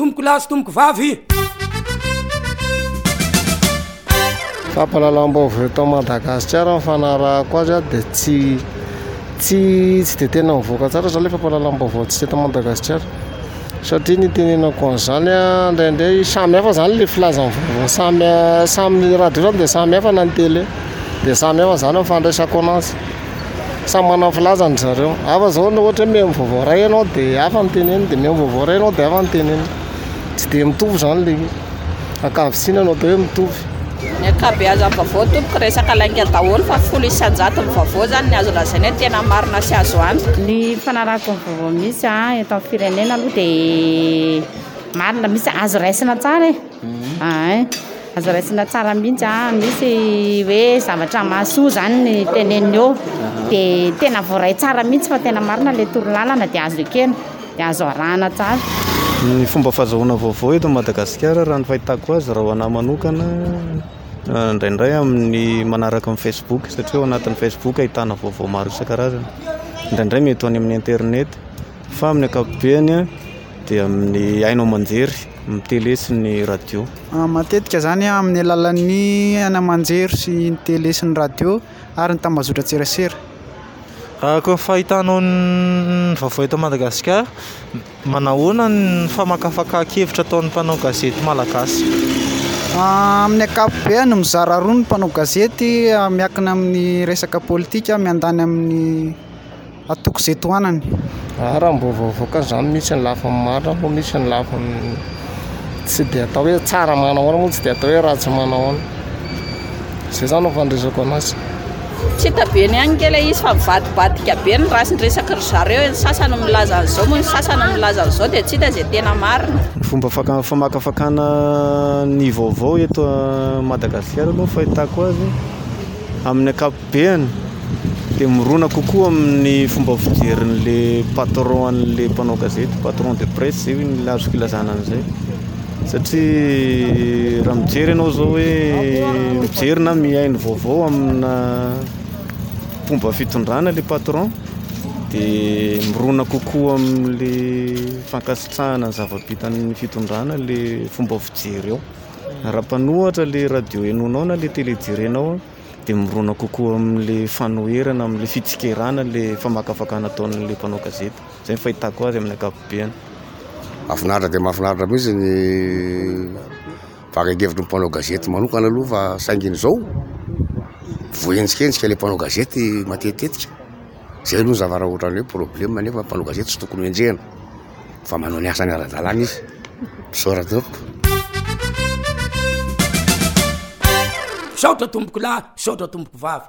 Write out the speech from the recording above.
Tompoko lahy sy tompoko vavy. Fampahalalam-baovao eto Madagasikara ny fanarahako azy a dia tsy tsy tsy dia tena mivoaka tsara izany ilay fampahalalam-baovao antsika eto Madagasikara satria ny itenenako an'izany a indraindray samy hafa izany ilay filazan'ny vaovao samy samy ny radio izany dia samy hafa na ny tele dia samy hafa izany ny fandraisako ananjy. samy manana ny filazany ry zareo hafa zao raha ohatra hoe mihaino vaovao iray ianao de hafa ny teneniny de mihaino vaovao iray ianao de hafa ny teneniny tsy de mitovy zany le izy ankavitsina no atao hoe mitovy ny ankabeazan'ny vaovao tompoko resaka lainga daholo fa folo isan-jato ny vaovao zany ny azo lazaina hoe tena marina sy azo antoka ny fanarahako ny vaovao misy eto amin'ny firenena aloha de marina misy azo raisina tsara e Ain! Aza raisina tsara mihitsy an! Misy hoe zavatra mahasoa zany ny teneniny eo dia tena voaray tsara mihitsy fa tena marina ilay torolalana dia azo ekena dia azo arahana tsara. Ny fomba fazahoana vaovao eto Madagasikara raha ny fahitako azy raha ho anahy manokana indraindray amin'ny manaraka ny Facebook satria ao anatin'ny Facebook ahitana vaovao maro isan-karazany, indraindray mety ho any amin'ny internet fa amin'ny ankapobeny dia amin'ny haino aman-jery. amin'ny tele sy ny radio. Matetika zany amin'ny alalan'ny haino aman-jery sy ny tele sy ny radio ary ny tambazotran-tserasera. Raha koa ny fahitanao ny vaovao eto Madagasikara, manahoana ny famakafakan-kevitra ataon'ny mpanao gazety malagasy? Amin'ny ankapobeny mizara roa ny mpanao gazety miankina amin'ny resaka politika miandany amin'ny Atoko ze tohanany. Ara mbo voavoka zany misy ny lafiny marina moa misy ny lafiny tsy de atao hoe tsara manahoana moa tsy de atao hoe ratsy manahoana zay zany no fandresako anazy tsy hita be ny any nge le izy fa mivadibadika be ny raha resaka ry zareo ny sasany milaza an'izao moa ny sasany milaza an'izao de tsy hita ze tena marina ny fomba faka- famakafakana ny vaovao eto madagasikara aloha fahitako azy amin'ny ankapobeny ankapobeny dia mirona kokoa amin'ny fomba fijerin'le patron an'le mpanao gazety, patron de presse zay hoy ny azoko ilazana an'izay satria raha mijery ianao zao hoe mijery na mihay ny vaovao amina mpomba fitondrana le patron de mirona kokoa am'le fankasitrahana ny zava-bitan'ny fitondrana le fomba fijery ao raha mpanohatra le radio henonao na le tele jerenao dia mirona kokoa amin'ilay fanoherana, amin'ilay fitsikerana ilay famakafakana ataon'ilay mpanao gazety. Izay ny fahitako azy amin'ny ankapobeny. Mahafinaritra dia mahafinaritra mihitsy ny fakan-kevitry ny mpanao gazety manokana aloha fa saingy ny izao voaenjikenjika ilay mpanao gazety matetitetika. Izay aloha ny zava-raha ohatran'ny hoe problema nefa ny mpanao gazety tsy tokony ho enjehina. fa manao ny asany ara-dalàna izy, misaotra tompoko. Misaotra tompokolahy, misaotra tompoko vavy.